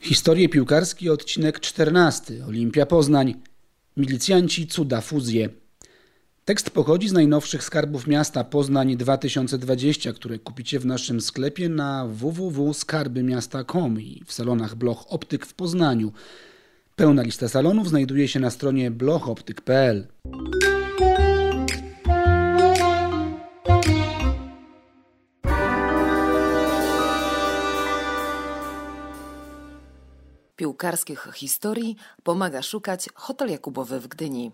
Historie piłkarskie, odcinek 14. Olimpia Poznań. Milicjanci cuda fuzje. Tekst pochodzi z najnowszych skarbów miasta Poznań 2020, które kupicie w naszym sklepie na www.skarbymiasta.com i w salonach Bloch Optyk w Poznaniu. Pełna lista salonów znajduje się na stronie blochoptyk.pl. Piłkarskich historii pomaga szukać Hotel Jakubowy w Gdyni.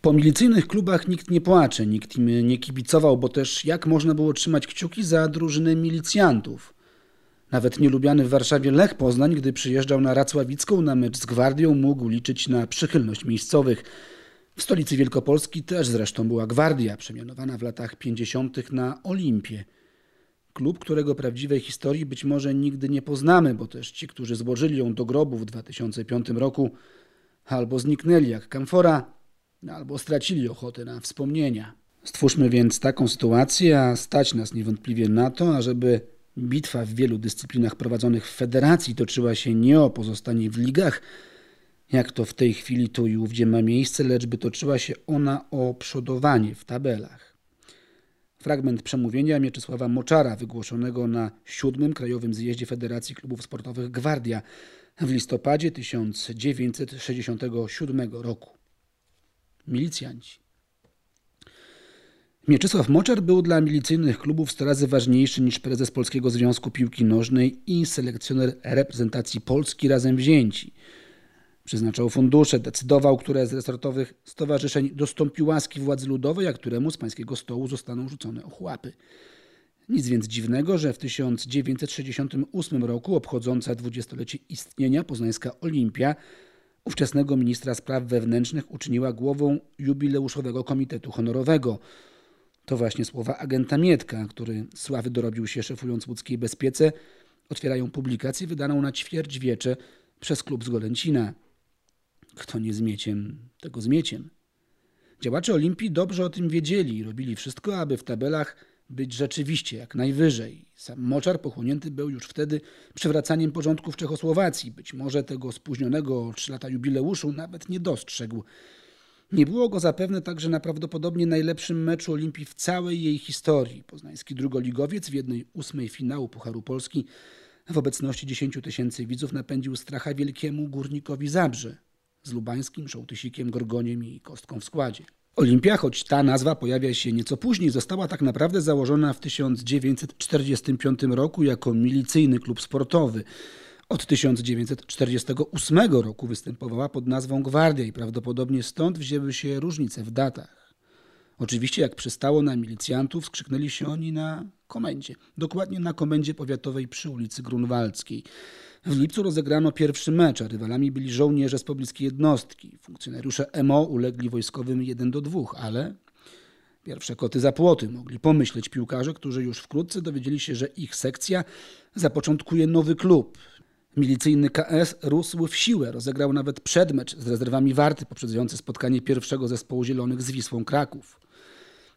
Po milicyjnych klubach nikt nie płacze, nikt im nie kibicował, bo też jak można było trzymać kciuki za drużynę milicjantów. Nawet nielubiany w Warszawie Lech Poznań, gdy przyjeżdżał na Racławicką na mecz z Gwardią, mógł liczyć na przychylność miejscowych. W stolicy Wielkopolski też zresztą była Gwardia, przemianowana w latach 50. na Olimpię. Klub, którego prawdziwej historii być może nigdy nie poznamy, bo też ci, którzy złożyli ją do grobu w 2005 roku, albo zniknęli jak kamfora, albo stracili ochotę na wspomnienia. Stwórzmy więc taką sytuację, a stać nas niewątpliwie na to, ażeby bitwa w wielu dyscyplinach prowadzonych w federacji toczyła się nie o pozostanie w ligach, jak to w tej chwili tu i ówdzie ma miejsce, lecz by toczyła się ona o przodowanie w tabelach. Fragment przemówienia Mieczysława Moczara, wygłoszonego na siódmym Krajowym Zjeździe Federacji Klubów Sportowych Gwardia w listopadzie 1967 roku. Milicjanci. Mieczysław Moczar był dla milicyjnych klubów 100 razy ważniejszy niż prezes Polskiego Związku Piłki Nożnej i selekcjoner reprezentacji Polski razem wzięci – Przeznaczał fundusze, decydował, które z resortowych stowarzyszeń dostąpi łaski władzy ludowej, a któremu z pańskiego stołu zostaną rzucone ochłapy. Nic więc dziwnego, że w 1968 roku obchodząca dwudziestolecie istnienia poznańska Olimpia ówczesnego ministra spraw wewnętrznych uczyniła głową jubileuszowego komitetu honorowego. To właśnie słowa agenta Mietka, który sławy dorobił się szefując łódzkiej bezpiece, otwierają publikację wydaną na ćwierćwiecze przez klub z Golęcina. Kto nie zmieciem, tego zmieciem. Działacze Olimpii dobrze o tym wiedzieli i robili wszystko, aby w tabelach być rzeczywiście jak najwyżej. Sam Moczar pochłonięty był już wtedy przywracaniem porządku w Czechosłowacji. Być może tego spóźnionego trzy lata jubileuszu nawet nie dostrzegł. Nie było go zapewne także na prawdopodobnie najlepszym meczu Olimpii w całej jej historii. Poznański drugoligowiec w jednej ósmej finału Pucharu Polski w obecności 10 tysięcy widzów napędził stracha wielkiemu górnikowi Zabrze z Lubańskim, Szołtysikiem, Gorgoniem i Kostką w składzie. Olimpia, choć ta nazwa pojawia się nieco później, została tak naprawdę założona w 1945 roku jako milicyjny klub sportowy. Od 1948 roku występowała pod nazwą Gwardia i prawdopodobnie stąd wzięły się różnice w datach. Oczywiście, jak przystało na milicjantów, skrzyknęli się oni na komendzie. Dokładnie na komendzie powiatowej przy ulicy Grunwaldzkiej. W lipcu rozegrano pierwszy mecz, a rywalami byli żołnierze z pobliskiej jednostki. Funkcjonariusze MO ulegli wojskowym 1 do 2, ale pierwsze koty za płoty mogli pomyśleć piłkarze, którzy już wkrótce dowiedzieli się, że ich sekcja zapoczątkuje nowy klub. Milicyjny KS rósł w siłę, rozegrał nawet przedmecz z rezerwami Warty poprzedzający spotkanie pierwszego zespołu Zielonych z Wisłą Kraków.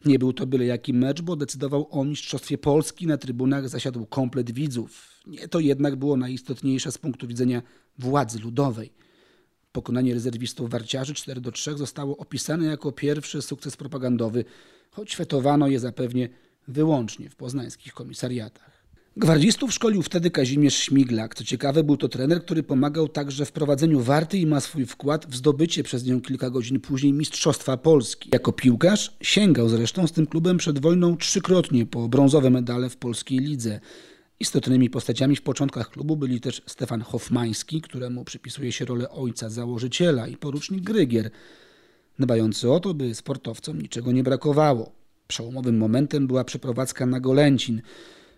Nie był to byle jaki mecz, bo decydował o mistrzostwie Polski. Na trybunach zasiadł komplet widzów. Nie to jednak było najistotniejsze z punktu widzenia władzy ludowej. Pokonanie rezerwistów warciarzy 4 do 3 zostało opisane jako pierwszy sukces propagandowy, choć fetowano je zapewnie wyłącznie w poznańskich komisariatach. Gwardzistów szkolił wtedy Kazimierz Śmiglak. Co ciekawe, był to trener, który pomagał także w prowadzeniu warty i ma swój wkład w zdobycie przez nią kilka godzin później Mistrzostwa Polski. Jako piłkarz sięgał zresztą z tym klubem przed wojną trzykrotnie po brązowe medale w polskiej lidze. Istotnymi postaciami w początkach klubu byli też Stefan Hofmański, któremu przypisuje się rolę ojca założyciela i porucznik Grygier, dbający o to, by sportowcom niczego nie brakowało. Przełomowym momentem była przeprowadzka na Golęcin –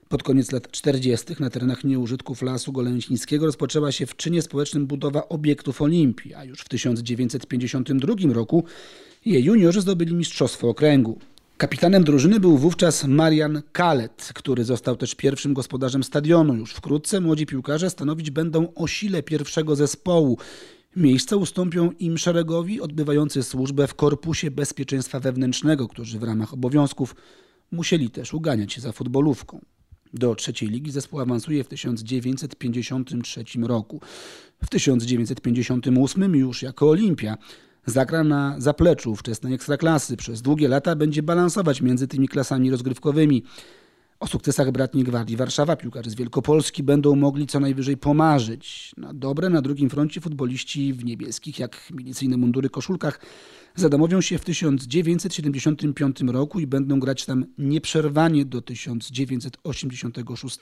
pod koniec lat 40. na terenach nieużytków Lasu Golęcińskiego rozpoczęła się w czynie społecznym budowa obiektów Olimpii, a już w 1952 roku jej juniorzy zdobyli mistrzostwo okręgu. Kapitanem drużyny był wówczas Marian Kalet, który został też pierwszym gospodarzem stadionu. Już wkrótce młodzi piłkarze stanowić będą o sile pierwszego zespołu. Miejsce ustąpią im szeregowi odbywający służbę w Korpusie Bezpieczeństwa Wewnętrznego, którzy w ramach obowiązków musieli też uganiać się za futbolówką. Do trzeciej ligi zespół awansuje w 1953 roku. W 1958 już jako Olimpia zagra na zapleczu wczesnej ekstraklasy. Przez długie lata będzie balansować między tymi klasami rozgrywkowymi. O sukcesach bratniej Gwardii Warszawa piłkarze z Wielkopolski będą mogli co najwyżej pomarzyć. Na dobre na drugim froncie futboliści w niebieskich, jak milicyjne mundury koszulkach, zadomowią się w 1975 roku i będą grać tam nieprzerwanie do 1986,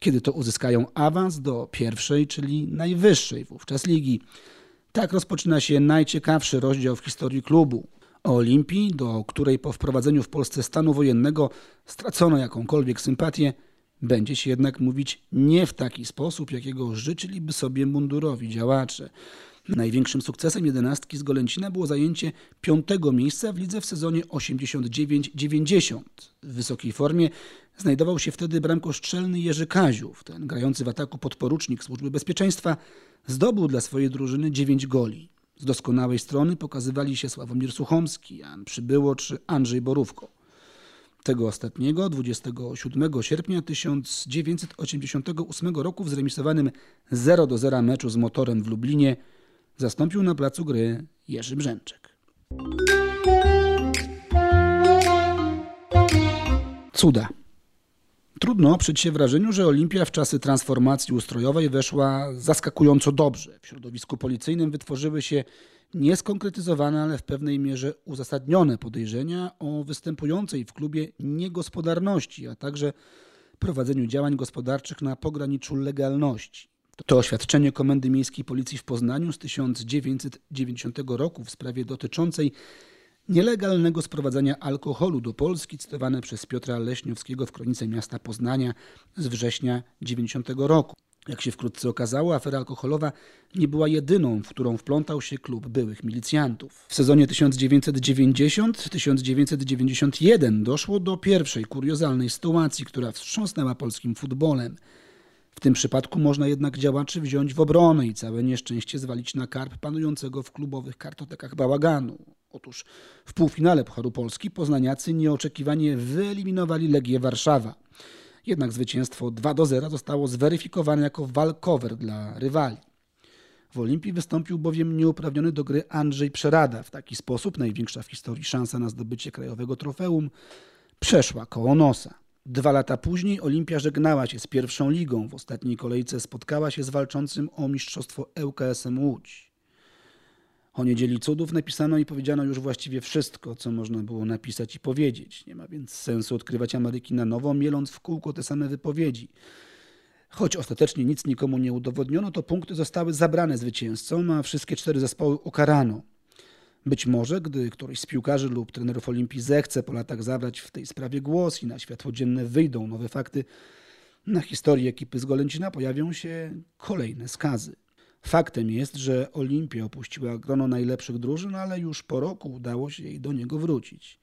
kiedy to uzyskają awans do pierwszej, czyli najwyższej wówczas ligi. Tak rozpoczyna się najciekawszy rozdział w historii klubu. O Olimpii, do której po wprowadzeniu w Polsce stanu wojennego stracono jakąkolwiek sympatię, będzie się jednak mówić nie w taki sposób, jakiego życzyliby sobie mundurowi działacze. Największym sukcesem jedenastki z Golęcina było zajęcie piątego miejsca w lidze w sezonie 89-90. W wysokiej formie znajdował się wtedy bramkostrzelny Jerzy Kaziów. Ten grający w ataku podporucznik Służby Bezpieczeństwa zdobył dla swojej drużyny 9 goli. Z doskonałej strony pokazywali się Sławomir Suchomski, Jan Przybyło czy Andrzej Borówko. Tego ostatniego 27 sierpnia 1988 roku w zremisowanym 0 do 0 meczu z motorem w Lublinie zastąpił na placu gry Jerzy Brzęczek. Cuda. Trudno oprzeć się wrażeniu, że Olimpia w czasy transformacji ustrojowej weszła zaskakująco dobrze. W środowisku policyjnym wytworzyły się nieskonkretyzowane, ale w pewnej mierze uzasadnione podejrzenia o występującej w klubie niegospodarności, a także prowadzeniu działań gospodarczych na pograniczu legalności. To oświadczenie Komendy Miejskiej Policji w Poznaniu z 1990 roku w sprawie dotyczącej nielegalnego sprowadzania alkoholu do Polski, cytowane przez Piotra Leśniowskiego w kronice miasta Poznania z września 90 roku. Jak się wkrótce okazało, afera alkoholowa nie była jedyną, w którą wplątał się klub byłych milicjantów. W sezonie 1990-1991 doszło do pierwszej kuriozalnej sytuacji, która wstrząsnęła polskim futbolem. W tym przypadku można jednak działaczy wziąć w obronę i całe nieszczęście zwalić na karp panującego w klubowych kartotekach bałaganu. Otóż w półfinale Pucharu Polski poznaniacy nieoczekiwanie wyeliminowali Legię Warszawa. Jednak zwycięstwo 2 do 0 zostało zweryfikowane jako walkover dla rywali. W Olimpii wystąpił bowiem nieuprawniony do gry Andrzej Przerada. W taki sposób największa w historii szansa na zdobycie krajowego trofeum przeszła koło nosa. Dwa lata później Olimpia żegnała się z pierwszą ligą. W ostatniej kolejce spotkała się z walczącym o mistrzostwo ŁKS-em Łódź. O niedzieli cudów napisano i powiedziano już właściwie wszystko, co można było napisać i powiedzieć. Nie ma więc sensu odkrywać Ameryki na nowo, mieląc w kółko te same wypowiedzi. Choć ostatecznie nic nikomu nie udowodniono, to punkty zostały zabrane zwycięzcom, a wszystkie cztery zespoły ukarano. Być może, gdy któryś z piłkarzy lub trenerów Olimpii zechce po latach zabrać w tej sprawie głos i na światło dzienne wyjdą nowe fakty, na historii ekipy z Golęcina pojawią się kolejne skazy. Faktem jest, że Olimpia opuściła grono najlepszych drużyn, ale już po roku udało się jej do niego wrócić.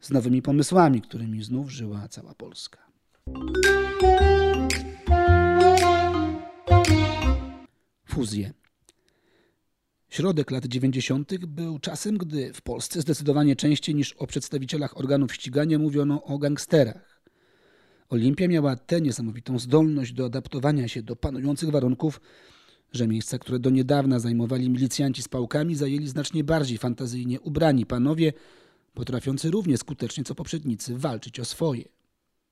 Z nowymi pomysłami, którymi znów żyła cała Polska. Fuzje. Środek lat 90. był czasem, gdy w Polsce zdecydowanie częściej niż o przedstawicielach organów ścigania mówiono o gangsterach. Olimpia miała tę niesamowitą zdolność do adaptowania się do panujących warunków, że miejsca, które do niedawna zajmowali milicjanci z pałkami, zajęli znacznie bardziej fantazyjnie ubrani panowie, potrafiący równie skutecznie co poprzednicy walczyć o swoje.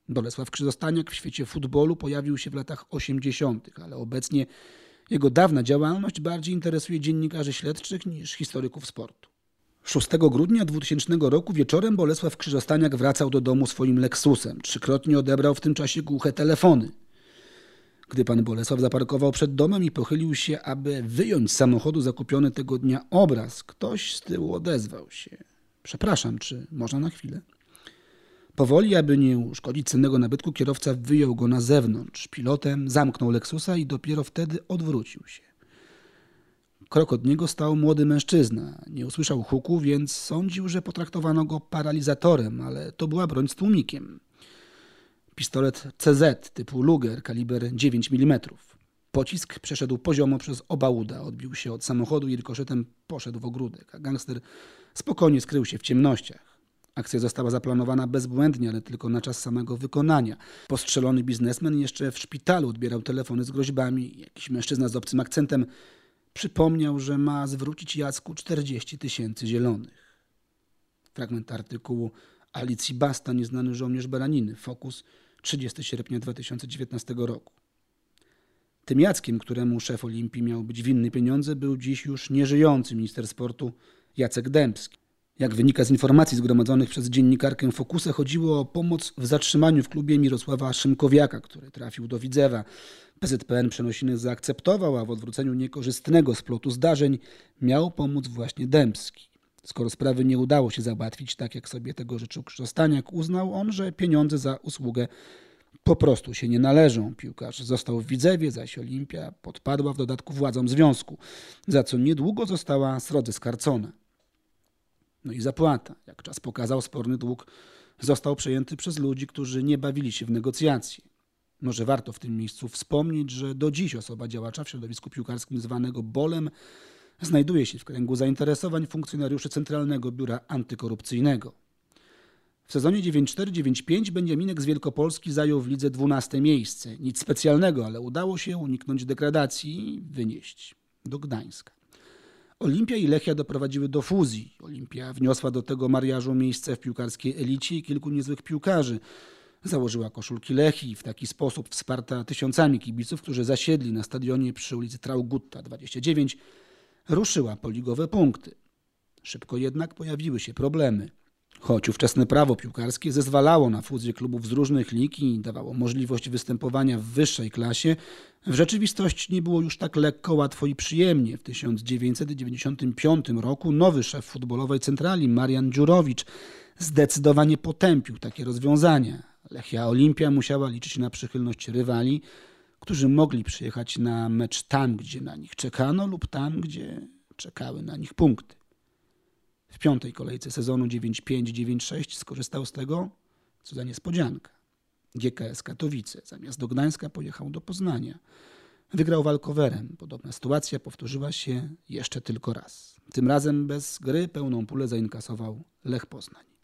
Bolesław Krzyżostaniak w świecie futbolu pojawił się w latach 80., ale obecnie jego dawna działalność bardziej interesuje dziennikarzy śledczych niż historyków sportu. 6 grudnia 2000 roku wieczorem Bolesław Krzyżostaniak wracał do domu swoim Lexusem. Trzykrotnie odebrał w tym czasie głuche telefony. Gdy pan Bolesław zaparkował przed domem i pochylił się, aby wyjąć z samochodu zakupiony tego dnia obraz, ktoś z tyłu odezwał się. Przepraszam, czy można na chwilę? Powoli, aby nie uszkodzić cennego nabytku, kierowca wyjął go na zewnątrz. Pilotem zamknął Lexusa i dopiero wtedy odwrócił się. Krok od niego stał młody mężczyzna. Nie usłyszał huku, więc sądził, że potraktowano go paralizatorem, ale to była broń z tłumikiem. Pistolet CZ typu Luger, kaliber 9 mm. Pocisk przeszedł poziomo przez oba uda, odbił się od samochodu i rykoszetem poszedł w ogródek, a gangster spokojnie skrył się w ciemnościach. Akcja została zaplanowana bezbłędnie, ale tylko na czas samego wykonania. Postrzelony biznesmen jeszcze w szpitalu odbierał telefony z groźbami. Jakiś mężczyzna z obcym akcentem przypomniał, że ma zwrócić Jacku 40 tysięcy zielonych. Fragment artykułu Alicji Basta, nieznany żołnierz Baraniny, Fokus, 30 sierpnia 2019 roku. Tym Jackiem, któremu szef Olimpii miał być winny pieniądze, był dziś już nieżyjący minister sportu Jacek Dębski. Jak wynika z informacji zgromadzonych przez dziennikarkę Fokusa, chodziło o pomoc w zatrzymaniu w klubie Mirosława Szymkowiaka, który trafił do Widzewa. PZPN przenosiny zaakceptował, a w odwróceniu niekorzystnego splotu zdarzeń miał pomóc właśnie Dębski. Skoro sprawy nie udało się załatwić tak, jak sobie tego życzył Krzysztostaniak, uznał on, że pieniądze za usługę po prostu się nie należą. Piłkarz został w Widzewie, zaś Olimpia podpadła w dodatku władzom związku, za co niedługo została srodze skarcona. No i zapłata. Jak czas pokazał, sporny dług został przejęty przez ludzi, którzy nie bawili się w negocjacje. Może warto w tym miejscu wspomnieć, że do dziś osoba działacza w środowisku piłkarskim zwanego Bolem znajduje się w kręgu zainteresowań funkcjonariuszy Centralnego Biura Antykorupcyjnego. W sezonie 94-95 Beniaminek z Wielkopolski zajął w lidze 12 miejsce. Nic specjalnego, ale udało się uniknąć degradacji i wynieść do Gdańska. Olimpia i Lechia doprowadziły do fuzji. Olimpia wniosła do tego mariażu miejsce w piłkarskiej elicie i kilku niezłych piłkarzy. Założyła koszulki Lechii i w taki sposób wsparta tysiącami kibiców, którzy zasiedli na stadionie przy ulicy Traugutta 29, ruszyła po ligowe punkty. Szybko jednak pojawiły się problemy. Choć ówczesne prawo piłkarskie zezwalało na fuzję klubów z różnych lig i dawało możliwość występowania w wyższej klasie, w rzeczywistości nie było już tak lekko, łatwo i przyjemnie. W 1995 roku nowy szef futbolowej centrali, Marian Dziurowicz, zdecydowanie potępił takie rozwiązania. Lechia Olimpia musiała liczyć na przychylność rywali, którzy mogli przyjechać na mecz tam, gdzie na nich czekano lub tam, gdzie czekały na nich punkty. W piątej kolejce sezonu 9-5-9-6 skorzystał z tego, co za niespodzianka. GKS Katowice zamiast do Gdańska pojechał do Poznania. Wygrał walkowerem. Podobna sytuacja powtórzyła się jeszcze tylko raz. Tym razem bez gry pełną pulę zainkasował Lech Poznań.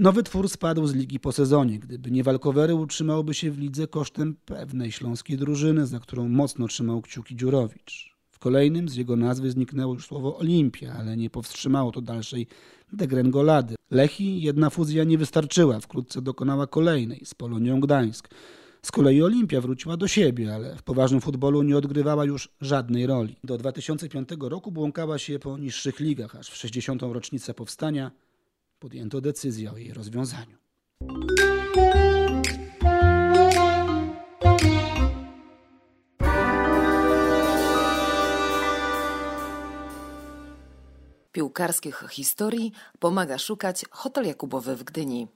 Nowy twór spadł z ligi po sezonie. Gdyby nie walkowery, utrzymałby się w lidze kosztem pewnej śląskiej drużyny, za którą mocno trzymał kciuki Dziurowicz kolejnym z jego nazwy zniknęło już słowo Olimpia, ale nie powstrzymało to dalszej degrengolady. Lechi jedna fuzja nie wystarczyła, wkrótce dokonała kolejnej z Polonią Gdańsk. Z kolei Olimpia wróciła do siebie, ale w poważnym futbolu nie odgrywała już żadnej roli. Do 2005 roku błąkała się po niższych ligach, aż w 60. rocznicę powstania podjęto decyzję o jej rozwiązaniu. Piłkarskich historii pomaga szukać Hotel Jakubowy w Gdyni.